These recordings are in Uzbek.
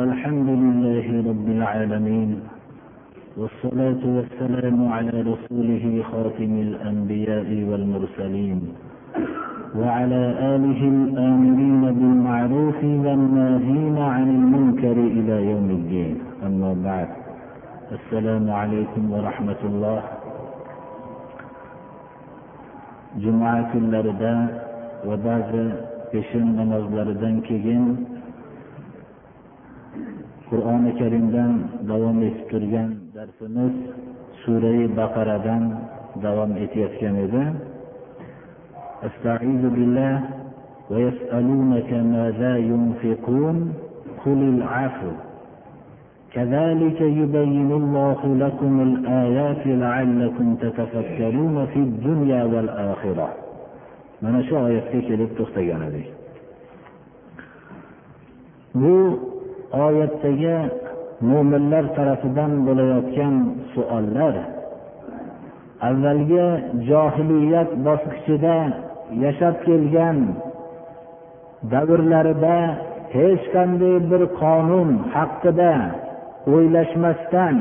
الحمد لله رب العالمين والصلاة والسلام على رسوله خاتم الأنبياء والمرسلين وعلى آله الآمرين بالمعروف والناهين عن المنكر إلى يوم الدين. أما بعد السلام عليكم ورحمة الله. juma kunlarida va ba'zi peshin namozlaridan keyin qur'oni karimdan davom etib turgan darsimiz surai baqaradan davom etayotgan edi استعيذ بالله ويسألونك ماذا ينفقون قل العفو كذلك يبين الله لكم الآيات لعلكم تتفكرون في الدنيا والآخرة mana shu oyatga kelib to'xtagan edik bu oyatdagi mo'minlar tarafidan bo'layotgan savollar avvalgi johiliyat bosqichida yashab kelgan davrlarida hech qanday bir qonun haqida o'ylashmasdan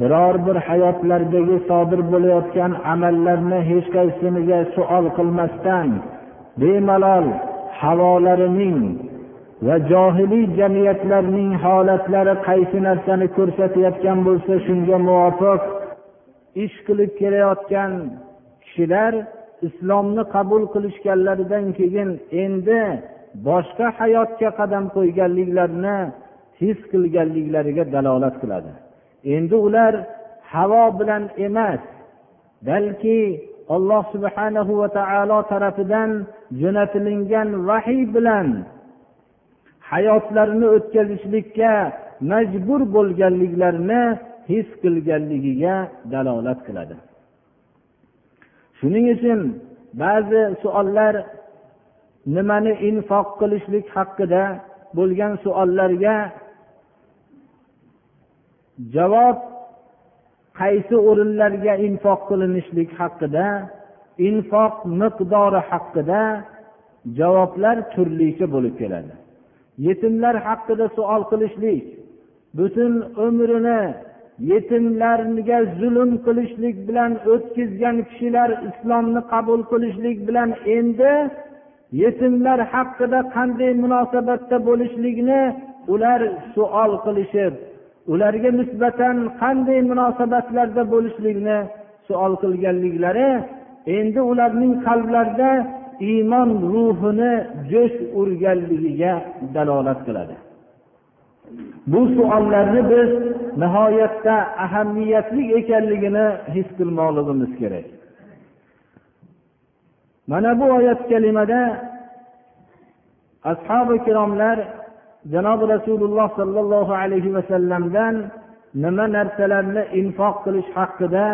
biror bir hayotlaridagi sodir bo'layotgan amallarni hech qaysiniga savol qilmasdan bemalol havolarining va johiliy jamiyatlarning holatlari qaysi narsani ko'rsatayotgan bo'lsa shunga muvofiq ish qilib kelayotgan kishilar islomni qabul qilishganlaridan keyin endi boshqa hayotga qadam qo'yganliklarini his qilganliklariga dalolat qiladi. Endi ular havo bilan emas balki alloh subhanahu va taolo tarafidan jo'natilingan vahiy bilan hayotlarini o'tkazishlikka majbur bo'lganliklarini his qilganligiga dalolat qiladi. Shuning uchun ba'zi savollar nimani infoq qilishlik haqida bo'lgan savollarga javob qaysi o'rinlarga infoq qilinishlik haqida infoq miqdori haqida javoblar turlicha bo'lib keladi. Yetimlar haqida savol qilishlik butun umrini yetimlarga zulm qilishlik bilan o'tkazgan kishilar islomni qabul qilishlik bilan endi yetimlar haqida qanday munosabatda bo'lishlikni ular suol qilishib ularga nisbatan qanday munosabatlarda bo'lishlikni suol qilganliklari endi ularning qalblarida iymon ruhini jo'sh urganligiga dalolat qiladi. Bu savollarni biz nihoyatda ahamiyatli ekanligini his qilmoqligimiz kerak. Mana bu oyat kalimada ashobi ikromlar janobi rasululloh sollallohu alayhi vasallamdan nima narsalarni infoq qilish haqida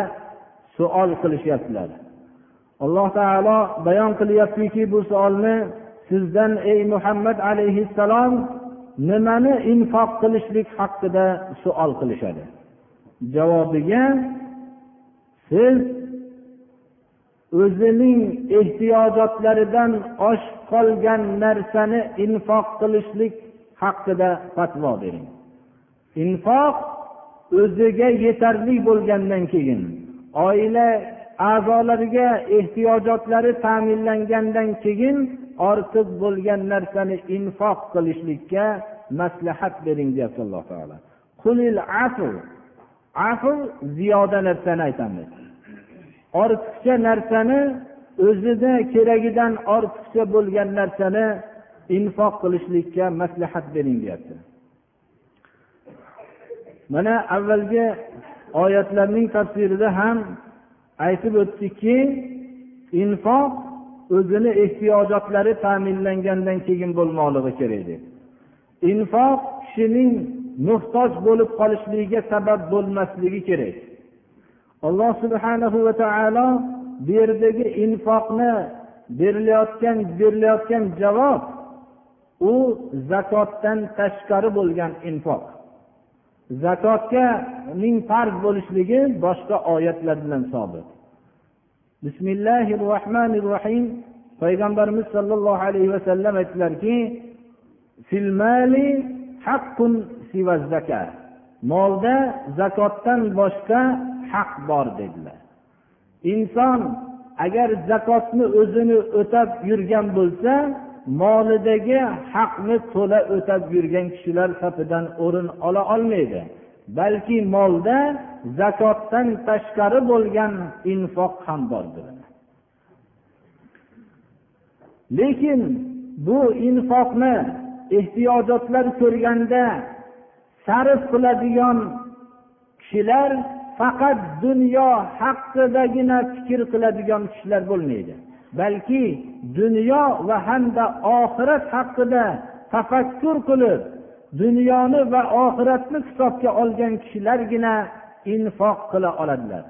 suol qilishyaptilar. Alloh taolo bayon qilyaptiki bu savolni sizdan ey muhammad alayhissalom nimani infoq qilishlik haqida suol qilishadi? Javobiga siz o'zining ehtiyojotlaridan oshib qolgan narsani infoq qilishlik haqida fatvo bering. Infoq o'ziga yetarli bo'lgandan keyin oila a'zolariga ehtiyojotlari ta'minlangandan keyin ortiq bo'lgan narsani infoq qilishlikka maslahat bering deyapti alloh taolo. Qulil afl afl ziyoda narsani aytamiz. Ortiqcha narsani o'zida keragidan ortiqcha bo'lgan narsani infoq qilishlikka maslahat bering deyapti. Mana avvalgi oyatlarning tafsirida ham aytib o'tdikki infoq o'zini ehtiyojotlari ta'minlangandan keyin bo'lmoqligi kerak deb. Infoq kishining muhtoj bo'lib qolishligiga sabab bo'lmasligi kerak. Alloh subhanahu va taolo bu yerdagi infoqni berilayotgan berilayotgan javob u zakotdan tashqari bo'lgan infoq. Zakotganing farz bo'lishligi boshqa oyatlar bilan sobit. Bismillahi rohmanir rohim payg'ambarimiz sollallohu alayhi vasallam aytdilarki molda zakotdan boshqa haq bor dedilar. Inson agar zakotni o'zini o'tab yurgan bo'lsa molidagi haqni to'la o'tab yurgan kishilar safidan o'rin ola olmaydi. Balki molda zakotdan tashqari bo'lgan infoq ham bordir. Lekin bu infoqni ehtiyojotlar ko'rganda sarf qiladigan kishilar faqat dunyo haqidagina fikr qiladigan kishilar bo'lmaydi. balki dunyo va hamda oxirat haqida tafakkur qilib dunyoni va oxiratni hisobga olgan kishilargina infoq qila oladilar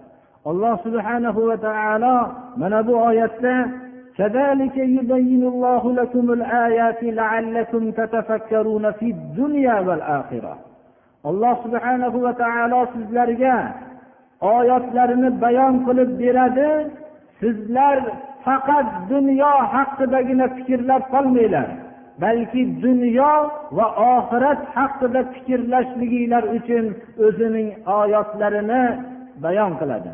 alloh subhanahu va taolo mana bu oyatda كذلك يبين الله لكم الآيات لعلكم تتفكرون في الدنيا والآخرة alloh subhanahu va taolo sizlarga oyatlarini bayon qilib beradi sizlar faqat dunyo haqidagina fikrlab qolmanglar balki dunyo va oxirat haqida fikrlashliginglar uchun o'zining oyatlarini bayon qiladi.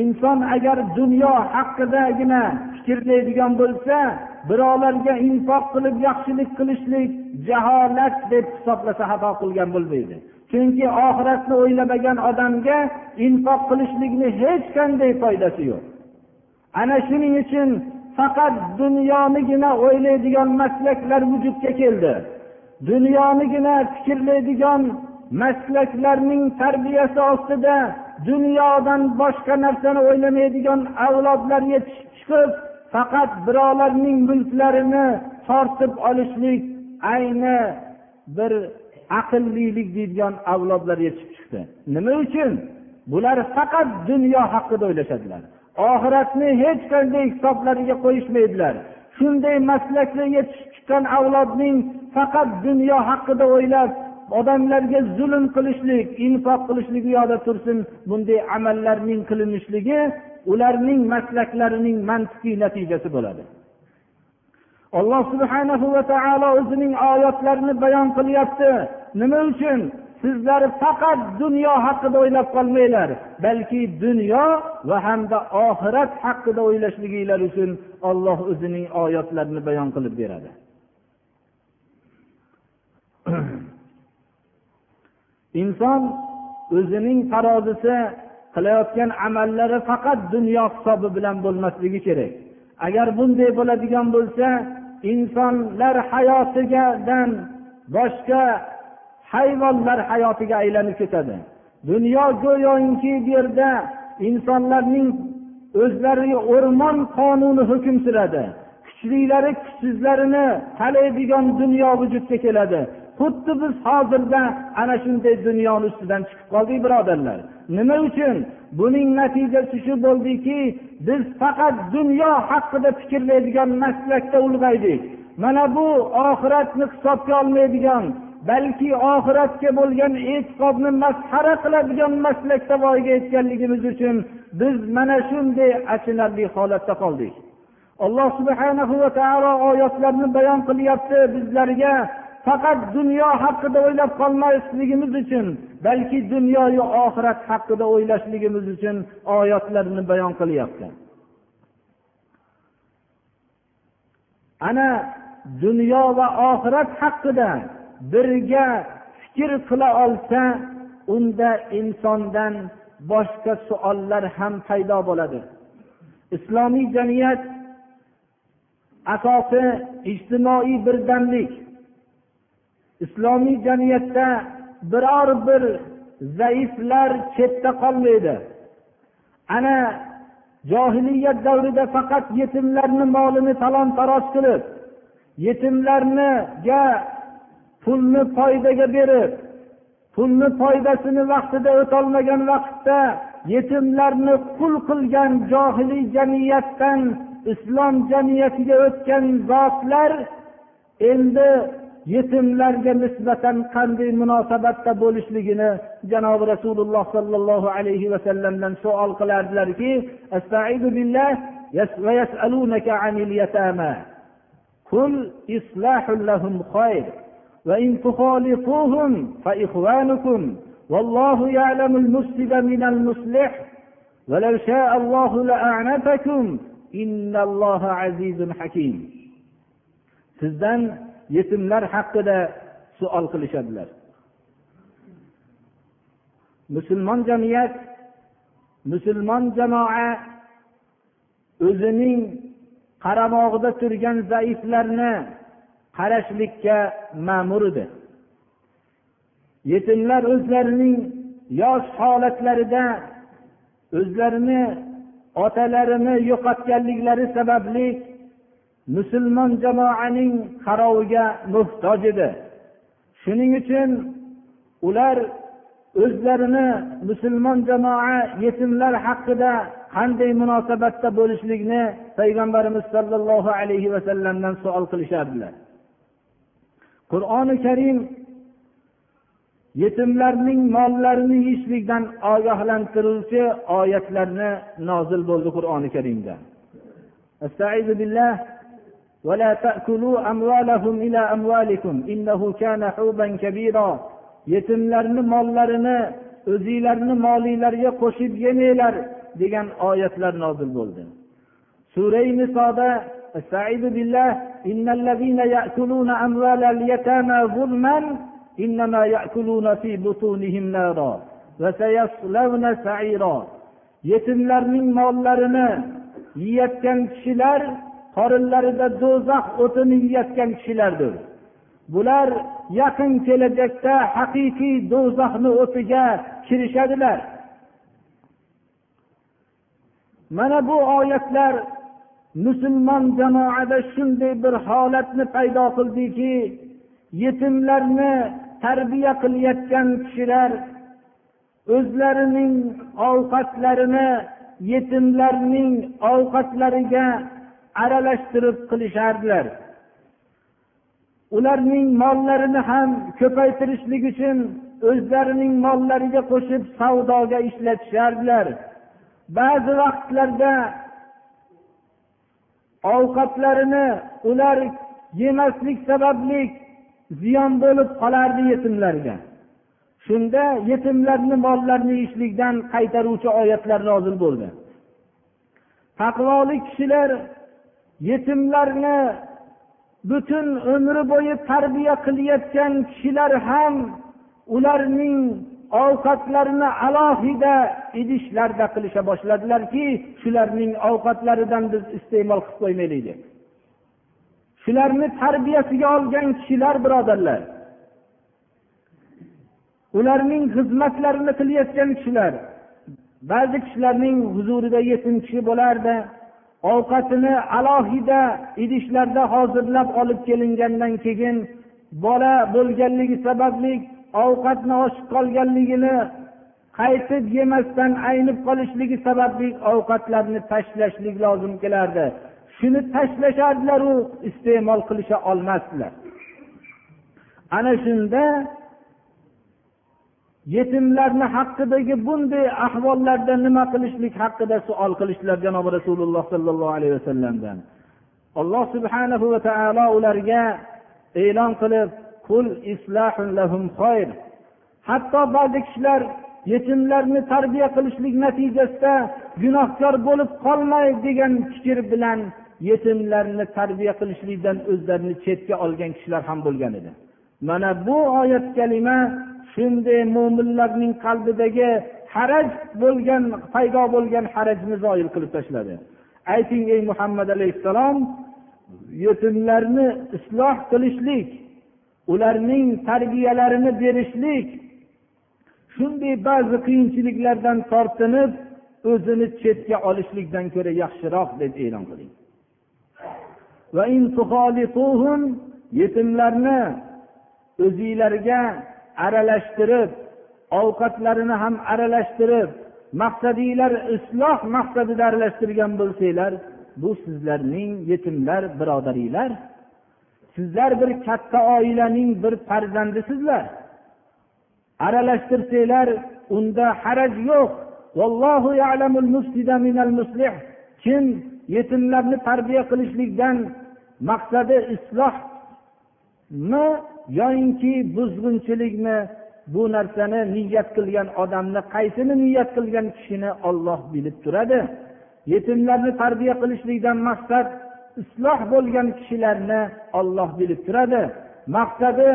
Inson agar dunyo haqidagina fikrlaydigan bo'lsa birovlarga infoq qilib yaxshilik qilishlik jaholat deb hisoblasa xato qilgan bo'lmaydi. Chunki oxiratni o'ylamagan odamga infoq qilishlikni hech qanday foydasi yo'q. Ana shuning uchun faqat dunyonigina o'ylaydigan maslaklar vujudga keldi. Dunyonigina fikrlaydigan maslaklarning tarbiyasi ostida dunyodan boshqa narsani o'ylamaydigan avlodlar yetishib chiqib faqat birovlarning mulklarini tortib olishlik ayni bir aqllilik deydigan avlodlar yetishib chiqdi. Nima uchun? Bular faqat dunyo haqida o'ylashadilar. Oxiratni hech qanday hisoblariga qo'yishmaydilar. Shunday maslakda yetishib chiqqan avlodning faqat dunyo haqida o'ylab odamlarga zulm qilishlik infoq qilishlik u yoqda tursin bunday amallarning qilinishligi ularning maslaklarining mantiqiy natijasi bo'ladi. Alloh subhanahu va taolo o'zining oyatlarini bayon qilyapti. Nima uchun? Sizlar faqat dunyo haqida o'ylab qolmanglar balki dunyo va hamda oxirat haqida o'ylashliginglar uchun olloh o'zining oyatlarini bayon qilib beradi. Inson o'zining tarozisi qilayotgan amallari faqat dunyo hisobi bilan bo'lmasligi kerak. Agar bunday bo'ladigan bo'lsa insonlar hayotigadan boshqa hayvonlar hayotiga aylanib ketadi. Dunyo go'yoki bu yerda insonlarning o'zlariga o'rmon qonuni hukm suradi. Kuchlilari kuchsizlarini talaydigan dunyo vujudga keladi. Xuddi biz hozirda ana shunday dunyoni ustidan chiqib qoldik birodarlar. Nima uchun? Buning natijasi shu bo'ldiki biz faqat dunyo haqida fikrlaydigan maslakda ulg'aydik. Mana bu oxiratni hisobga olmaydigan balki oxiratga bo'lgan e'tiqodni masxara qiladigan maslakda voyaga yetganligimiz uchun biz mana shunday achinarli holatda qoldik. Alloh subhanahu va taolo oyatlarni bayon qilyapti bizlarga faqat dunyo haqida o'ylab qolmasligimiz uchun balki dunyoyu oxirat haqida o'ylashligimiz uchun oyatlarni bayon qilyapti. Ana dunyo va oxirat haqida birga fikr qila olsa unda insondan boshqa suollar ham paydo bo'ladi. Islomiy jamiyat asosi ijtimoiy birdamlik. Islomiy jamiyatda biror bir zaiflar chetda qolmaydi. Ana johiliyat davrida faqat yetimlarni molini talon taroj qilib yetimlarniga pulni foydaga berib pulni foydasini vaqtida o'tolmagan vaqtda yetimlarni qul qilgan johiliy jamiyatdan islom jamiyatiga o'tgan zotlar endi yetimlarga nisbatan qanday munosabatda bo'lishligini janobi rasululloh sollallohu alayhi vasallamdan savol qilardilarki وإن تخالطوهم فإخوانكم والله يعلم المفسد من المصلح ولو شاء الله لأعنتكم إن الله عزيز حكيم sizdan yetimlar haqida savol qilishadilar musulmon jamiyat musulmon jamoa o'zining qaramog'ida turgan zaiflarni qarashlikka ma'mur edi. Yetimlar o'zlarining yosh holatlarida o'zlarini otalarini yo'qotganliklari sababli musulmon jamoaning qaroviga muhtoj edi. Shuning uchun ular o'zlarini musulmon jamoa yetimlar haqida qanday munosabatda bo'lishlikni payg'ambarimiz sollallohu alayhi vasallamdan savol qilishardilar. qur'oni karim yetimlarning mollarini yeyishlikdan ogohlantiruvchi oyatlarni nozil bo'ldi qur'oni karimda ولا تأكلوا أموالهم إلى أموالكم إنه كان حوبا كبيرا yetimlarni mollarini o'zinglarni molinglarga qo'shib yemanglar degan oyatlar nozil bo'ldi surai nisoda استعيذ بالله إن الذين يأكلون أموال اليتامى ظلما إنما يأكلون في بطونهم نارا وسيصلون سعيرا yetimlarning mollarini yeyotgan kishilar qorinlarida do'zax o'tini yeyotgan kishilardir bular yaqin kelajakda haqiqiy do'zaxni o'tiga kirishadilar mana bu oyatlar musulmon jamoada shunday bir holatni paydo qildiki yetimlarni tarbiya qilayotgan kishilar o'zlarining ovqatlarini yetimlarning ovqatlariga aralashtirib qilishardilar. Ularning mollarini ham ko'paytirishlik uchun o'zlarining mollariga qo'shib savdoga ishlatishardilar ba'zi vaqtlarda ovqatlarini ular yemaslik sababli ziyon bo'lib qolardi yetimlarga. Shunda yetimlarni mollarini yeyishlikdan qaytaruvchi oyatlar nozil bo'ldi. Taqvoli kishilar yetimlarni butun umri bo'yi tarbiya qilayotgan kishilar ham ularning ovqatlarini alohida idishlarda qilisha boshladilarki shularning ovqatlaridan biz iste'mol qilib qo'ymaylik deb. Shularni tarbiyasiga olgan kishilar birodarlar. Ularning xizmatlarini qilayotgan kishilar ba'zi kishilarning huzurida yetim kishi bo'lardi ovqatini alohida idishlarda hozirlab olib kelingandan keyin bola bo'lganligi sababli ovqatni oshib qolganligini qaytib yemasdan aynib qolishligi sababli ovqatlarni tashlashlik lozim kelardi. Shuni tashlashardilaru iste'mol qilisha olmasdilar. Ana shunda yetimlarni haqidagi bunday ahvollarda nima qilishlik haqida savol qilishdilar janobi rasululloh sollallohu alayhi vasallamdan. Alloh subhanahu va taolo ularga e'lon qilib hatto ba'zi kishilar yetimlarni tarbiya qilishlik natijasida gunohkor bo'lib qolmay degan fikr bilan yetimlarni tarbiya qilishlikdan o'zlarini chetga olgan kishilar ham bo'lgan edi mana bu oyat kalima shunday mo'minlarning qalbidagi haraj bo'lgan paydo bo'lgan harajni zoil qilib tashladi ayting ey muhammad alayhissalom yetimlarni isloh qilishlik ularning tarbiyalarini berishlik shunday ba'zi qiyinchiliklardan tortinib o'zini chetga olishlikdan ko'ra yaxshiroq deb e'lon qiling. Yetimlarni o'zinglarga aralashtirib ovqatlarini ham aralashtirib maqsadinglar isloh maqsadida aralashtirgan bo'lsanglar bu sizlarning yetimlar birodaringlar sizlar bir katta oilaning bir farzandisizlar. Aralashtirsanglar unda haraj yo'q. Kim yetimlarni tarbiya qilishlikdan maqsadi islohmi yoyinki buzg'unchilikmi bu narsani niyat qilgan odamni qaysini niyat qilgan kishini olloh bilib turadi. Yetimlarni tarbiya qilishlikdan maqsad isloh bo'lgan kishilarni olloh bilib turadi. Maqsadi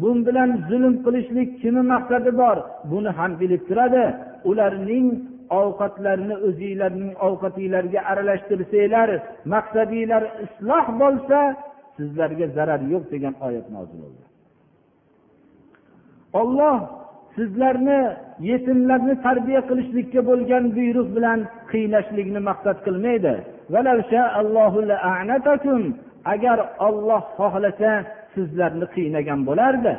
bu bilan zulm qilishlik kimni maqsadi bor? Buni ham bilib turadi. Ularning ovqatlarini o'zinglarning ovqatinglarga aralashtirsanglar maqsadinglar isloh bo'lsa sizlarga zarar yo'q degan oyat nozil bo'ldi. Olloh sizlarni yetimlarni tarbiya qilishlikka bo'lgan buyruq bilan qiynashlikni maqsad qilmaydi. Agar olloh xohlasa sizlarni qiynagan bo'lardi.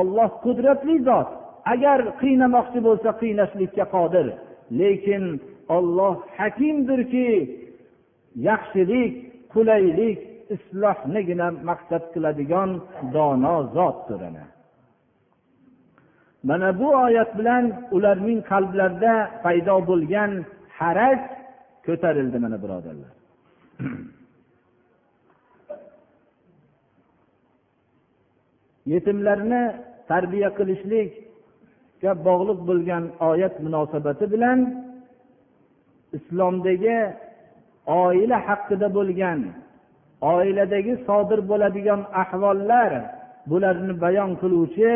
Olloh qudratli zot. Agar qiynamoqchi bo'lsa qiynashlikka qodir. Lekin olloh hakimdirki yaxshilik qulaylik islohnigina maqsad qiladigan dono zotdir mana bu oyat bilan ularning qalblarida paydo bo'lgan haraj ko'tarildi mana birodarlar. Yetimlarni tarbiya qilishlikka bog'liq bo'lgan oyat munosabati bilan islomdagi oila haqida bo'lgan oiladagi sodir bo'ladigan ahvollar bularni bayon qiluvchi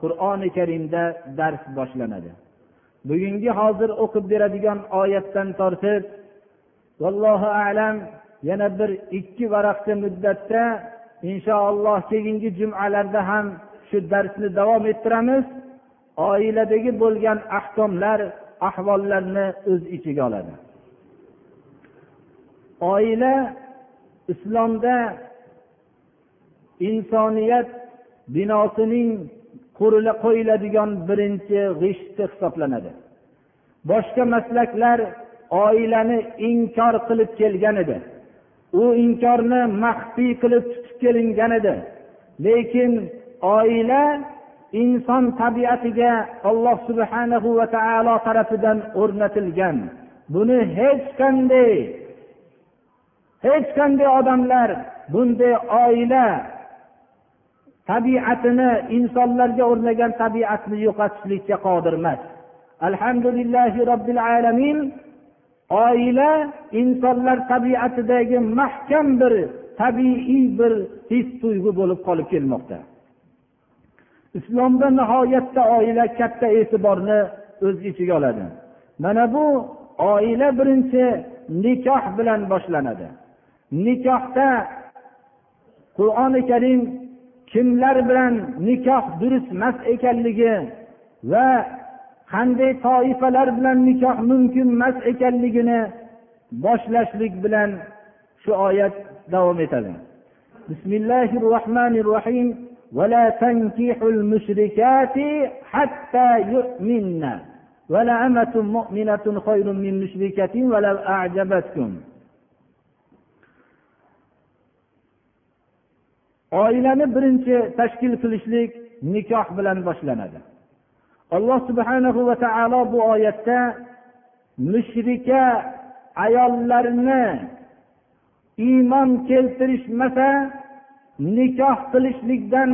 qur'oni karimda dars boshlanadi. Bugungi hozir o'qib beradigan oyatdan tortib vallohu alam yana bir ikki varaqcha muddatda inshaalloh keyingi jumalarda ham shu darsni davom ettiramiz. Oiladagi bo'lgan ahkomlar ahvollarni o'z ichiga oladi. Oila islomda insoniyat binosining qo'yiladigan birinchi g'ishti hisoblanadi. Boshqa maslaklar oilani inkor qilib kelgan edi. U inkorni maxfiy qilib tutib kelingan edi. Lekin oila inson tabiatiga alloh subhanahu va taolo tarafidan o'rnatilgan. Buni hech qanday hech qanday odamlar bunday oila tabiatini insonlarga o'rnagan tabiatni yo'qotishlikka qodir emas. Alhamdulillahi robbil alamin oila insonlar tabiatidagi mahkam bir tabiiy bir his tuyg'u bo'lib qolib kelmoqda. Islomda nihoyatda oila katta e'tiborni o'z ichiga oladi. Mana bu oila birinchi nikoh bilan boshlanadi. nikohda qur'oni karim kimlar bilan nikoh durust emas ekanligi va qanday toifalar bilan nikoh mumkin emas ekanligini boshlashlik bilan shu oyat davom etadi bismillahi rohmanir rohim ولا تنكحوا المشركات حتى يؤمن ولأمة مؤمنة خير من مشركة ولو أعجبتكم oilani birinchi tashkil qilishlik nikoh bilan boshlanadi. Alloh subhanahu va taolo bu oyatda mushrika ayollarni iymon keltirishmasa nikoh qilishlikdan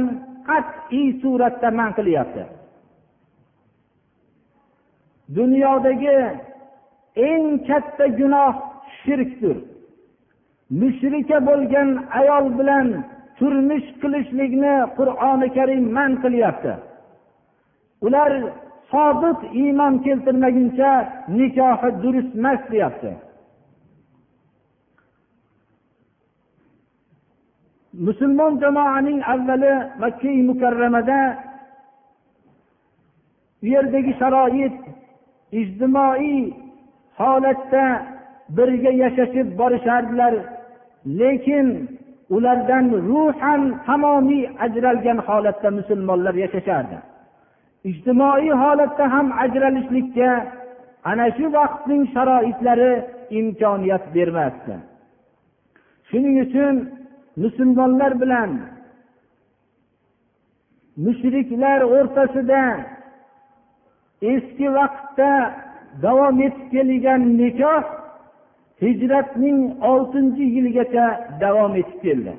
qat'iy suratda man qilyapti. Dunyodagi eng katta gunoh shirkdir. Mushrika bo'lgan ayol bilan turmush qilishlikni qur'oni karim man qilyapti. Ular sodiq iymon keltirmaguncha nikohi durust emas deyapti. Musulmon jamoaning avvali makka mukarramada u yerdagi sharoit ijtimoiy holatda birga yashashib borishardilar. Lekin ulardan ruhan tamomiy ajralgan holatda musulmonlar yashashardi. Ijtimoiy holatda ham ajralishlikka ana shu vaqtning sharoitlari imkoniyat bermasdi. Shuning uchun musulmonlar bilan mushriklar o'rtasida eski vaqtda davom etib kelgan nikoh hijratning oltinchi yiligacha davom etib keldi.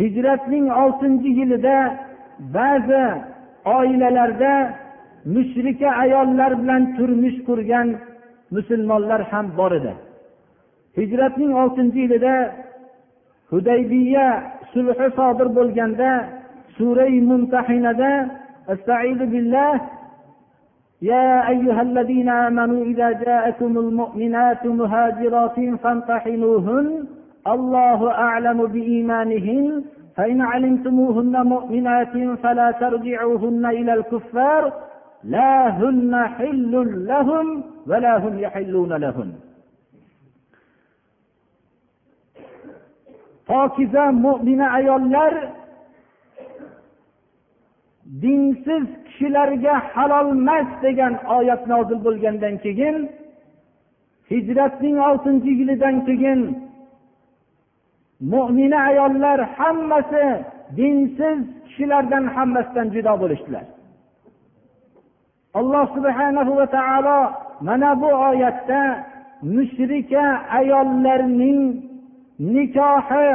Hijratning oltinchi yilida ba'zi oilalarda mushrika ayollar bilan turmush qurgan musulmonlar ham bor edi. Hijratning oltinchi yilida hudaybiya sulhi sodir bo'lganda surai mumtahinada billah يا أيها الذين آمنوا إذا جاءكم المؤمنات مهاجرات فامتحنوهن الله أعلم بإيمانهن. فإن علمتموهن مؤمنات فلا ترجعوهن إلى الكفار. لا هن حل لهم ولا هم يحلون لهن pokiza mo'mina ayollar dinsiz kishilarga halolmas degan oyat nozil bo'lgandan keyin hijratning oltinchi yilidan keyin mo'mina ayollar hammasi dinsiz kishilardan hammasidan judo bo'lishdilar. Alloh subhanahu va taolo mana bu oyatda mushrika ayollarning nikohi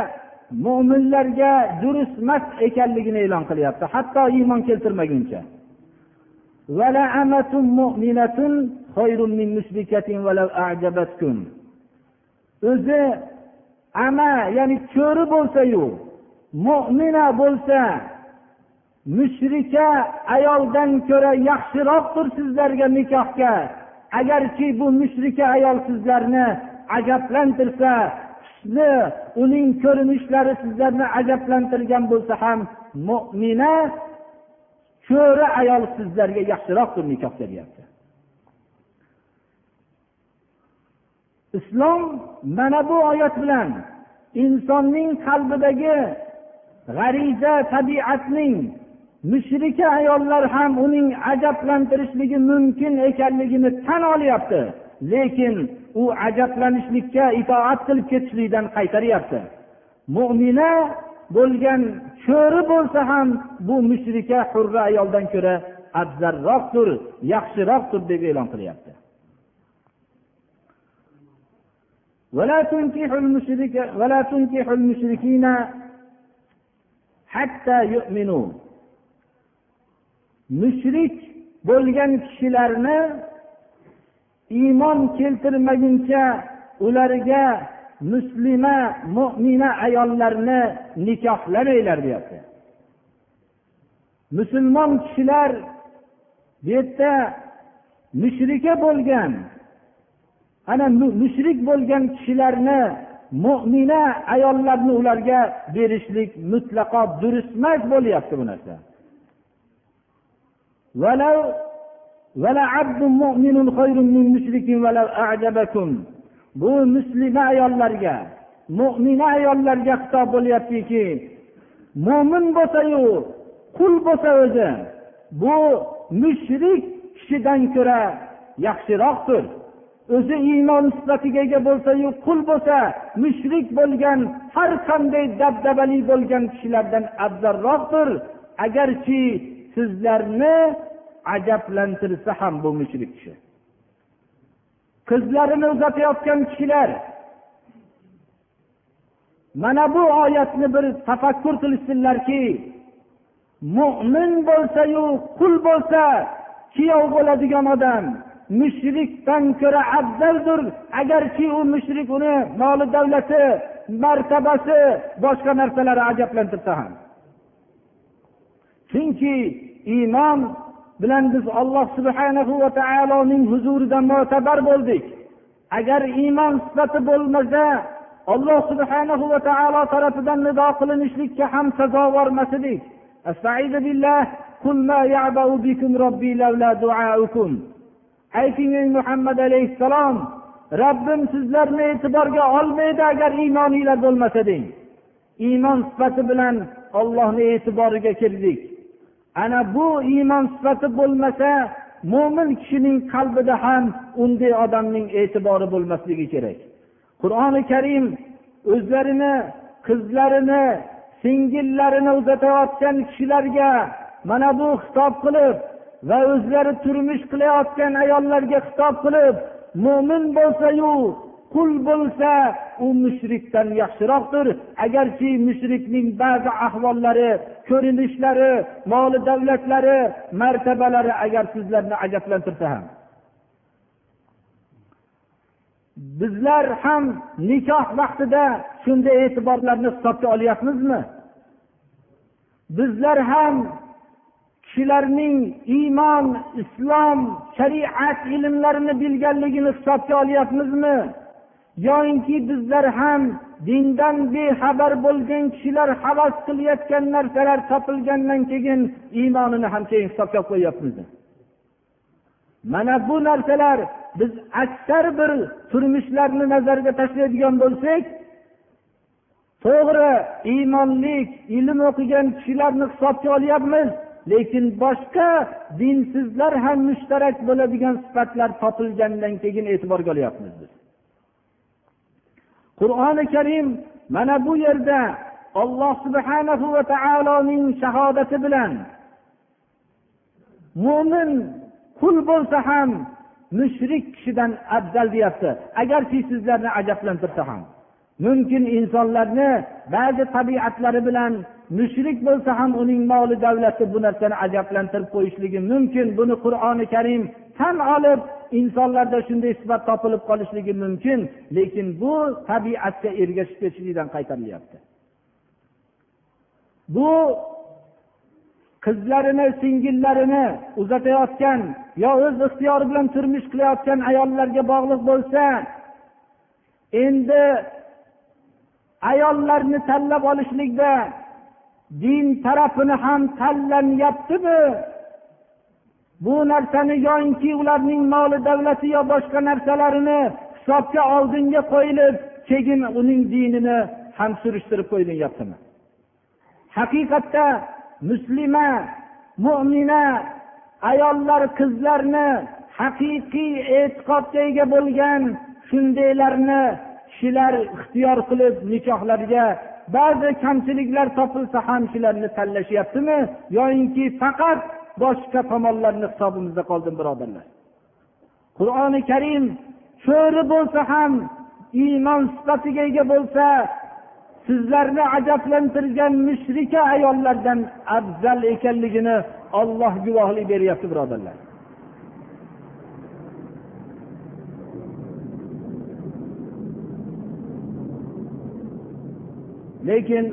mo'minlarga durust emas ekanligini e'lon qilyapti. Hatto iymon keltirmaguncha. O'zi ama ya'ni cho'ri bo'lsayu mo'mina bo'lsa mushrika ayoldan ko'ra yaxshiroqdir sizlarga nikohga. Agarki bu mushrika ayol sizlarni ajablantirsa husni uning ko'rinishlari sizlarni ajablantirgan bo'lsa ham mo'mina ko'ri ayol sizlarga yaxshiroqdir nikohga deyapti islom mana bu oyat bilan insonning qalbidagi g'ariza tabiatning mushrika ayollar ham uning ajablantirishligi mumkin ekanligini tan olyapti. Lekin u ajablanishlikka itoat qilib ketishlikdan qaytaryapti mo'mina bo'lgan cho'ri bo'lsa ham bu mushrika hurra ayoldan ko'ra afzalroqdir yaxshiroqdir deb e'lon qilyapti ولا تنكحوا المشرك ولا تنكحوا المشركين حتى يؤمنوا mushrik bo'lgan kishilarni iymon keltirmaguncha ularga muslima mo'mina ayollarni nikohlamanglar deyapti. Musulmon kishilar bu yerda mushrika bo'lgan ana mushrik bo'lgan kishilarni mo'mina ayollarni ularga berishlik mutlaqo durustemas bo'lyapti bu narsa. Bu muslima ayollarga mo'mina ayollarga xitob bo'lyaptiki mo'min bo'lsayu qul bo'lsa o'zi bu mushrik kishidan ko'ra yaxshiroqdir. O'zi iymon sifatiga ega bo'lsayu qul bo'lsa mushrik bo'lgan har qanday dabdabali bo'lgan kishilardan afzalroqdir. Agarchi sizlarni ajablantirsa ham bu mushrik kishi. Qizlarini uzatayotgan kishilar. Mana bu oyatni bir tafakkur qilishsinlarki mo'min bo'lsayu qul bo'lsa kuyov bo'ladigan odam mushrikdan ko'ra afzaldir. Agarki u mushrik uni moli davlati martabasi boshqa narsalari ajablantirsa ham. Chunki iymon bilan biz olloh subhanahu va taoloning huzurida mo'tabar bo'ldik. Agar iymon sifati bo'lmasa alloh subhanahu va taolo tarafidan nido qilinishlikka ham sazovor emas edik ayting ey muhammad alayhissalom robbim sizlarni e'tiborga olmaydi agar iymoninglar bo'lmasa deng. Iymon sifati bilan ollohni e'tiboriga kirdik. Ana bu iymon sifati bo'lmasa mo'min kishining qalbida ham unday odamning e'tibori bo'lmasligi kerak. Qur'oni karim o'zlarini qizlarini singillarini uzatayotgan kishilarga mana bu xitob qilib va o'zlari turmush qilayotgan ayollarga xitob qilib mo'min bo'lsayu qul bo'lsa u mushrikdan yaxshiroqdir. Agarki mushrikning ba'zi ahvollari ko'rinishlari moli davlatlari martabalari agar sizlarni ajablantirsa ham. Bizlar ham nikoh vaqtida shunday e'tiborlarni hisobga olyapmizmi? Bizlar ham kishilarning iymon islom shariat ilmlarini bilganligini hisobga olyapmizmi? Yoyinki bizlar ham dindan bexabar bo'lgan kishilar havas qilayotgan narsalar topilgandan keyin iymonini ham keyin hisobga qo'yyapmiz. Mana bu narsalar biz aksar bir turmushlarni nazarga tashlaydigan bo'lsak to'g'ri iymonlik ilm o'qigan kishilarni hisobga olyapmiz lekin boshqa dinsizlar ham mushtarak bo'ladigan sifatlar topilgandan keyin e'tiborga olyapmiz biz. Qur'oni karim mana bu yerda alloh subhanahu va taoloning shahodati bilan mo'min qul bo'lsa ham mushrik kishidan afzal deyapti. Agarki sizlarni ajablantirsa ham. Mumkin insonlarni ba'zi tabiatlari bilan mushrik bo'lsa ham uning moli davlati bu narsani ajablantirib qo'yishligi mumkin. Buni qur'oni karim tan olib insonlarda shunday sifat topilib qolishligi mumkin lekin bu tabiatga ergashib ketishlikdan qaytarilyapti. Bu qizlarini singillarini uzatayotgan yo o'z ixtiyori bilan turmush qilayotgan ayollarga bog'liq bo'lsa endi ayollarni tanlab olishlikda din tarafini ham tanlanyaptimi? Bu narsani yoinki ularning moli davlati yo boshqa narsalarini hisobga oldinga qo'yilib keyin uning dinini ham surishtirib qo'yilyaptimi? Haqiqatda muslima mo'mina ayollar qizlarni haqiqiy e'tiqodga ega bo'lgan shundaylarni kishilar ixtiyor qilib nikohlarga ba'zi kamchiliklar topilsa ham shularni tanlashyaptimi? Yoyinki faqat boshqa tomonlarni hisobimizda qoldim birodarlar. Qur'oni karim cho'ri bo'lsa ham iymon sifatiga ega bo'lsa sizlarni ajablantirgan mushrika ayollardan afzal ekanligini olloh guvohlik beryapti birodarlar. Lekin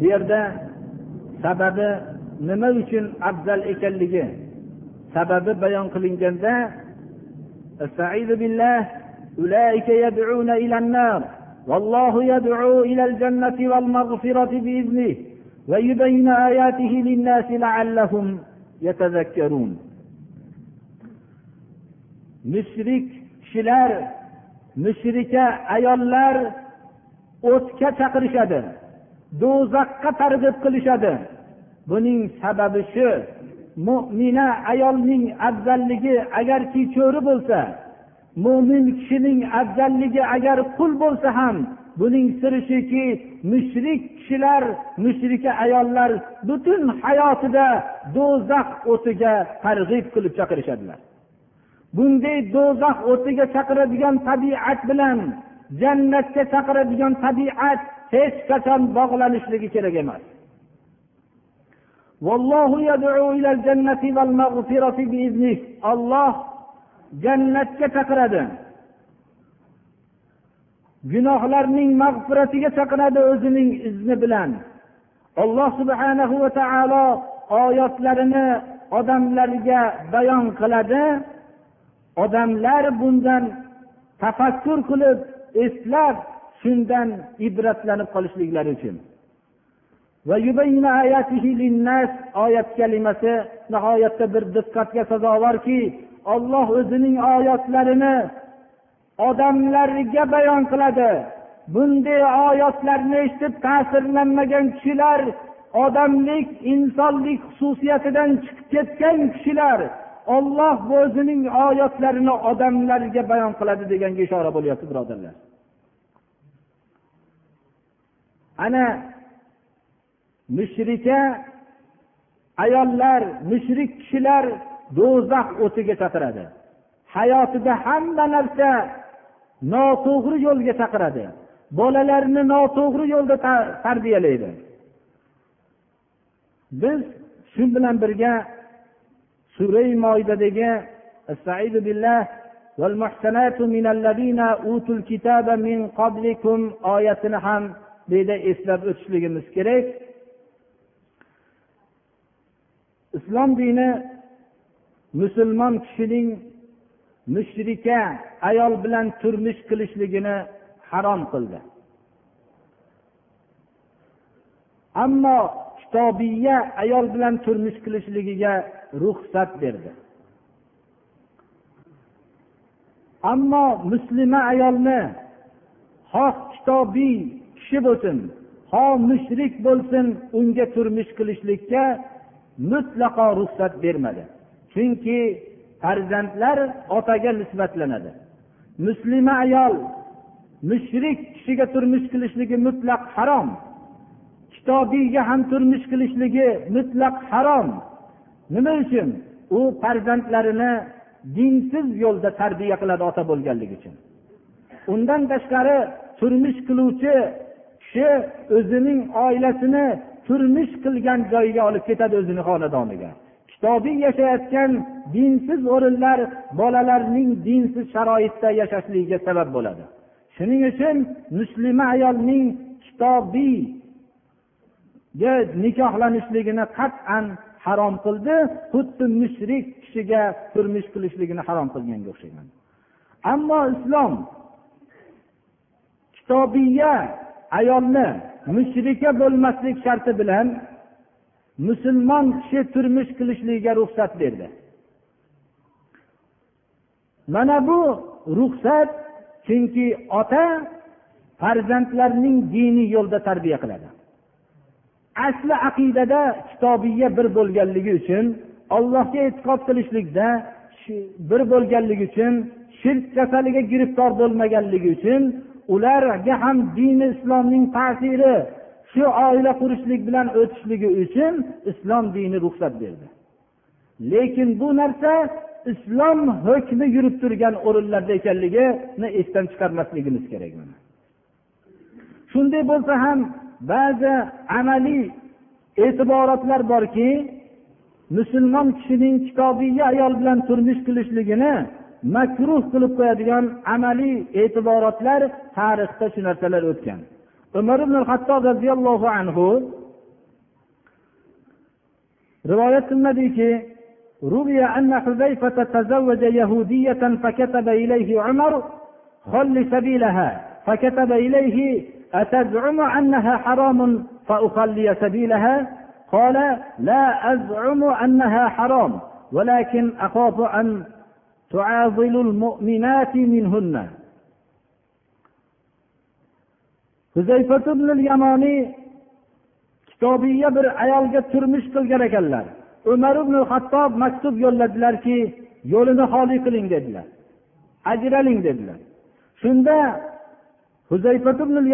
bu yerda sababi nima uchun afzal ekanligi sababi bayon qilinganda أولئك يدعون إلى النار والله يدعو إلى الجنة والمغفرة بإذنه ويبين آياته للناس لعلهم يتذكرون mushrik kishilar mushrika ayollar o'tga chaqirishadi do'zaxga targ'ib qilishadi Buning sababi shu. Mo'mina ayolning afzalligi agarki cho'ri bo'lsa mo'min kishining afzalligi agar qul bo'lsa ham buning siri shuki mushrik kishilar mushrika ayollar butun hayotida do'zax o'tiga targ'ib qilib chaqirishadilar. Bunday do'zax o'tiga chaqiradigan tabiat bilan jannatga chaqiradigan tabiat hech qachon bog'lanishligi kerak emas. Olloh jannatga chaqiradi. Gunohlarning mag'firatiga chaqiradi o'zining izni bilan. Alloh subhanahu va taolo oyatlarini odamlarga bayon qiladi. Odamlar bundan tafakkur qilib eslab shundan ibratlanib qolishliklari uchun. Oyat kalimasi nihoyatda bir diqqatga sazovorki olloh o'zining oyatlarini odamlarga bayon qiladi. Bunday oyatlarni eshitib ta'sirlanmagan kishilar odamlik insonlik xususiyatidan chiqib ketgan kishilar olloh o'zining oyatlarini odamlarga bayon qiladi deganga ishora bo'lyapti birodarlar. Ana mushrika ayollar mushrik kishilar do'zax o'tiga chaqiradi. Hayotida hamma narsa noto'g'ri yo'lga chaqiradi. Bolalarini noto'g'ri yo'lda tarbiyalaydi. Biz shu bilan birga surai moidadagi oyatini ham bu yerda eslab o'tishligimiz kerak. Islom dini musulmon kishining mushrika ayol bilan turmush qilishligini harom qildi. Ammo kitobiya ayol bilan turmush qilishligiga ruxsat berdi. Ammo muslima ayolni xoh kitobiy kishi bo'lsin ho mushrik bo'lsin unga turmush qilishlikka mutlaqo ruxsat bermadi. Chunki farzandlar otaga nisbatlanadi. Muslima ayol mushrik kishiga turmush qilishligi mutlaq harom. Kitobiyga ham turmush qilishligi mutlaq harom. Nima uchun? U farzandlarini dinsiz yo'lda tarbiya qiladi ota bo'lganligi uchun. Undan tashqari turmush qiluvchi kishi o'zining oilasini turmush qilgan joyiga olib ketadi o'zini xonadoniga. Kitobiy yashayotgan dinsiz o'rinlar bolalarning dinsiz sharoitda yashashligiga sabab bo'ladi. Shuning uchun muslima ayolning kitobiyga nikohlanishligini qat'an harom qildi xuddi mushrik kishiga turmush qilishligini harom qilganga o'xshagan ammo islom kitobiya ayolni mushrika bo'lmaslik sharti bilan musulmon kishi turmush qilishligiga ruxsat berdi. Mana bu ruxsat chunki ota farzandlarning diniy yo'lda tarbiya qiladi. Asli aqidada kitobiya bir bo'lganligi uchun allohga e'tiqod qilishlikda bir bo'lganligi uchun shirk kasaliga giriftor bo'lmaganligi uchun ularga ham dini islomning ta'siri shu oila qurishlik bilan o'tishligi uchun islom dini ruxsat berdi. Lekin bu narsa islom hukmi yurib turgan o'rinlarda ekanligini esdan chiqarmasligimiz kerak shunday bo'lsa ham ba'zi amaliy e'tiborotlar borki musulmon kishining kitobiy ayol bilan turmush qilishligini makruh qilib qo'yadigan amaliy e'tiborotlar tarixda shu narsalar o'tgan umar ibn hattob roziyallohu anhu rivoyat qilinadiki روي أن حذيفة تزوج يهودية فكتب إليه عمر خل سبيلها فكتب إليه أتزعم أنها حرام فأخلي سبيلها قال لا أزعم أنها حرام ولكن أخاف أن تعاضل المؤمنات منهن yamoniy kitobiya bir ayolga turmush qilgan ekanlar umar ibn hattob maktub yo'lladilarki yo'lini xoli qiling dedilar. ajraling dedilar. shunda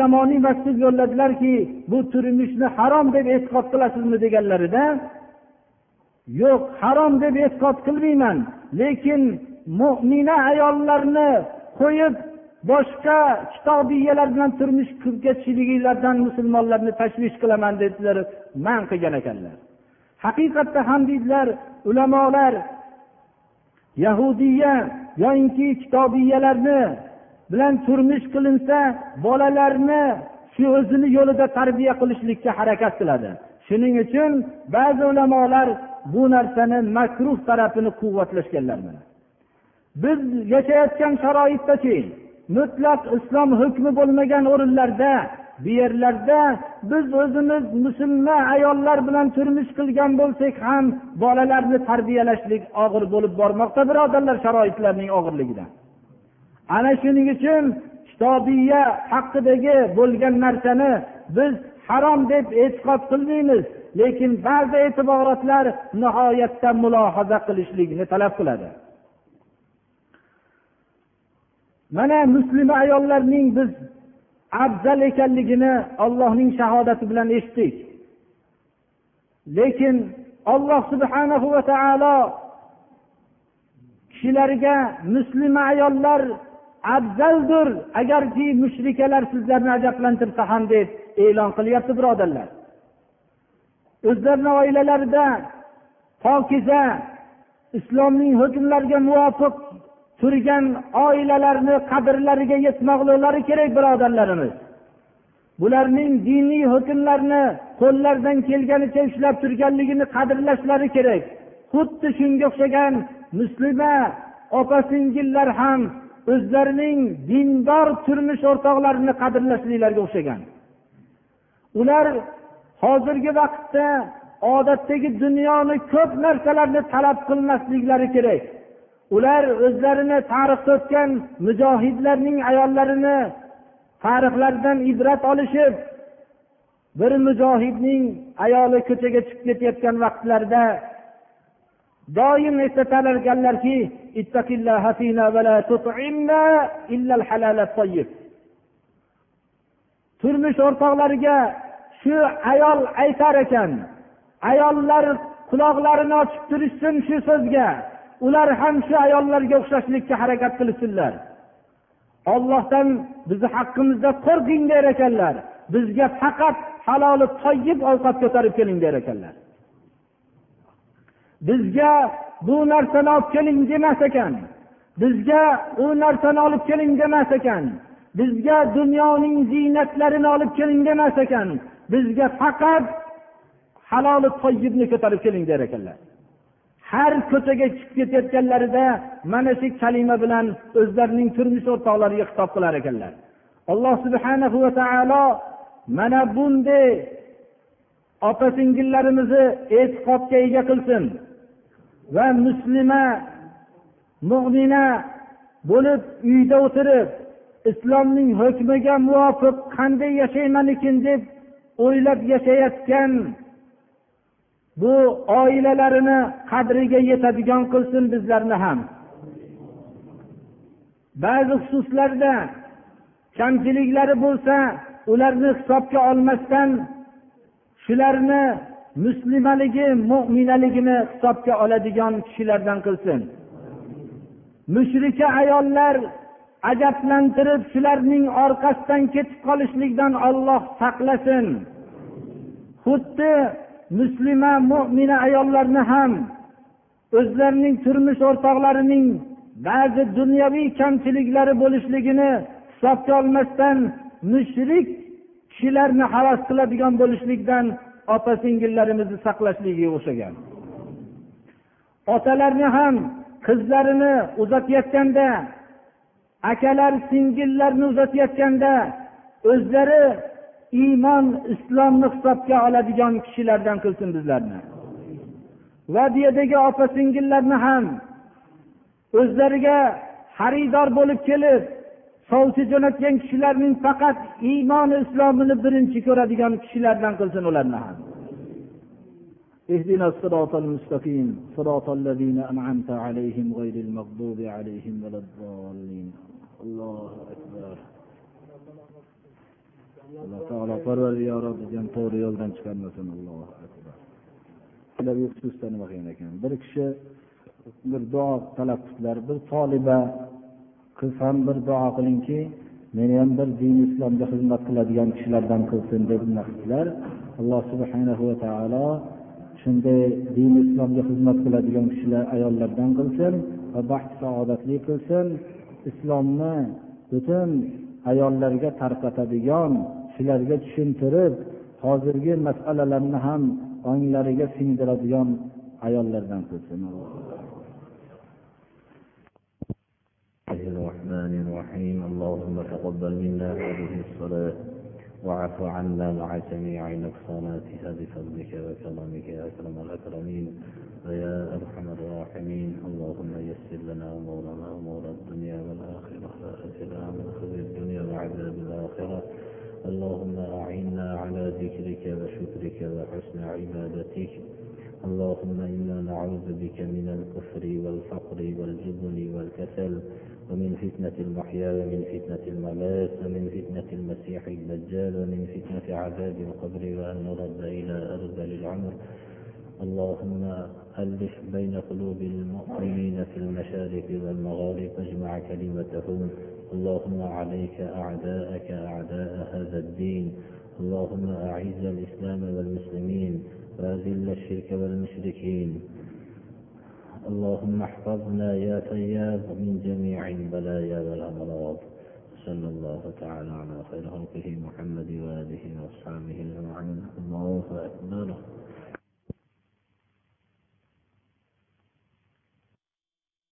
yamoniy maktub yo'lladilarki bu turmushni harom deb e'tiqod qilasizmi deganlarida yo'q harom deb e'tiqod qilmayman lekin mo'mina ayollarni qo'yib boshqa kitobiyalar bilan turmush qilib musulmonlarni tashvish qilaman dedilar man qilgan ekanlar. Haqiqatda ham deydilar ulamolar yahudiya yoyinki kitobiyalarni bilan turmush qilinsa bolalarni shu o'zini yo'lida tarbiya qilishlikka harakat qiladi. Shuning uchun ba'zi ulamolar bu narsani makruh tarafini quvvatlashganlar biz yashayotgan sharoitdachi mutlaq islom hukmi bo'lmagan o'rinlarda bu yerlarda biz o'zimiz musulmon ayollar bilan turmush qilgan bo'lsak ham bolalarni tarbiyalashlik og'ir bo'lib bormoqda birodarlar sharoitlarning og'irligidan. Ana shuning uchun kitobiya haqidagi bo'lgan narsani biz harom deb e'tiqod qilmaymiz lekin ba'zi e'tiborotlar nihoyatda mulohaza qilishlikni talab qiladi. Mana muslima ayollarning biz afzal ekanligini ollohning shahodati bilan eshitdik. Lekin olloh subhanahu va taolo kishilarga muslima ayollar afzaldir agarki mushrikalar sizlarni ajablantirsa ham deb e'lon qilyapti birodarlar. O'zlarini oilalarida pokiza islomning hukmlariga muvofiq turgan oilalarni qadrlariga yetmoqliklari kerak birodarlarimiz. Bularning diniy hukmlarni qo'llaridan kelganicha ushlab turganligini qadrlashlari kerak. Xuddi shunga o'xshagan muslima opa singillar ham o'zlarining dindor turmush o'rtoqlarini qadrlashliklariga o'xshagan. Ular hozirgi vaqtda odatdagi dunyoni ko'p narsalarni talab qilmasliklari kerak. Ular o'zlarini tarixda o'tgan mujohidlarning ayollarini tarixlaridan ibrat olishib bir mujohidning ayoli ko'chaga chiqib ketayotgan vaqtlarida doim eslatar ekanlarki turmush o'rtoqlariga shu ayol aytar ekan ayollar quloqlarini ochib turishsin shu so'zga. Ular ham shu ayollarga o'xshashlikka harakat qilishsinlar ollohdan bizni haqqimizda qo'rqing der ekanlar. Bizga faqat haloli toyib ovqat ko'tarib keling der ekanlar. Bizga bu narsani olib keling demas ekan. Bizga u narsani olib keling demas ekan. Bizga dunyoning ziynatlarini olib keling demas ekan. Bizga faqat haloli toyibni ko'tarib keling der ekanlar. Har ko'chaga chiqib ketayotganlarida mana shu kalima bilan o'zlarining turmush o'rtoqlariga xitob qilar ekanlar. Alloh subhana va taolo mana bunday opa singillarimizni e'tiqodga ega qilsin va muslima mo'mina bo'lib uyda o'tirib islomning hukmiga muvofiq qanday yashaymanikin deb o'ylab yashayotgan bu oilalarini qadriga yetadigan qilsin bizlarni ham. Ba'zi xususlarda kamchiliklari bo'lsa ularni hisobga olmasdan shularni muslimaligi mo'minaligini hisobga oladigan kishilardan qilsin. Mushrika ayollar ajablantirib shularning orqasidan ketib qolishlikdan olloh saqlasin. Xuddi muslima mo'mina ayollarni ham o'zlarining turmush o'rtoqlarining ba'zi dunyoviy kamchiliklari bo'lishligini hisobga olmasdan mushrik kishilarni havas qiladigan bo'lishlikdan opa singillarimizni saqlashligiga o'xshagan. Otalarni ham qizlarini uzatayotganda akalar singillarni uzatayotganda o'zlari iymon islomni hisobga oladigan kishilardan qilsin bizlarni va bu yerdagi opa singillarni ham o'zlariga xaridor bo'lib kelib sovchi jo'natgan kishilarning faqat iymoni islomini birinchi ko'radigan kishilardan qilsin ularni ham اهدنا الصراط المستقيم صراط الذين أنعمت عليهم غير المغضوب عليهم ولا الضالين الله أكبر alloh taolo parvardigoro bizni to'g'ri yo'ldan chiqarmasin allohu akbar. Xususda nima qilgan ekan. Bir kishi bir duo talab qildilar. Bir toliba qiz ham bir duo qilingki meni ham bir din islomga xizmat qiladigan kishilardan qilsin deb qildilar. Alloh subhanahu va taolo shunday din islomga xizmat qiladigan kishilar ayollardan qilsin va baxt saodatli qilsin. Islomni butun ayollarga tarqatadigan shularga tushuntirib hozirgi masalalarni ham onglariga singdiradigan ayollardan qilsin الرحمن الرحيم اللهم تقبل منا هذه الصلاة وعف عنا مع جميع نقصاناتها بفضلك وكرمك يا أكرم الأكرمين ويا أرحم الراحمين اللهم يسر لنا أمورنا أمور الدنيا والآخرة لا أجرنا من خزي الدنيا وعذاب الآخرة اللهم أعنا على ذكرك وشكرك وحسن عبادتك. اللهم إنا نعوذ بك من الكفر والفقر والجبن والكسل ومن فتنة المحيا ومن فتنة الممات ومن فتنة المسيح الدجال ومن فتنة عذاب القبر وأن نرد إلى أرذل العمر. اللهم ألف بين قلوب المؤمنين في المشارق والمغارب واجمع كلمتهم. اللهم عليك أعداءك أعداء هذا الدين. اللهم أعز الإسلام والمسلمين وأذل الشرك والمشركين. اللهم احفظنا يا تياب من جميع البلايا والأمراض. صلى الله تعالى على خير خلقه محمد وآله وأصحابه أجمعين. الله أكبر.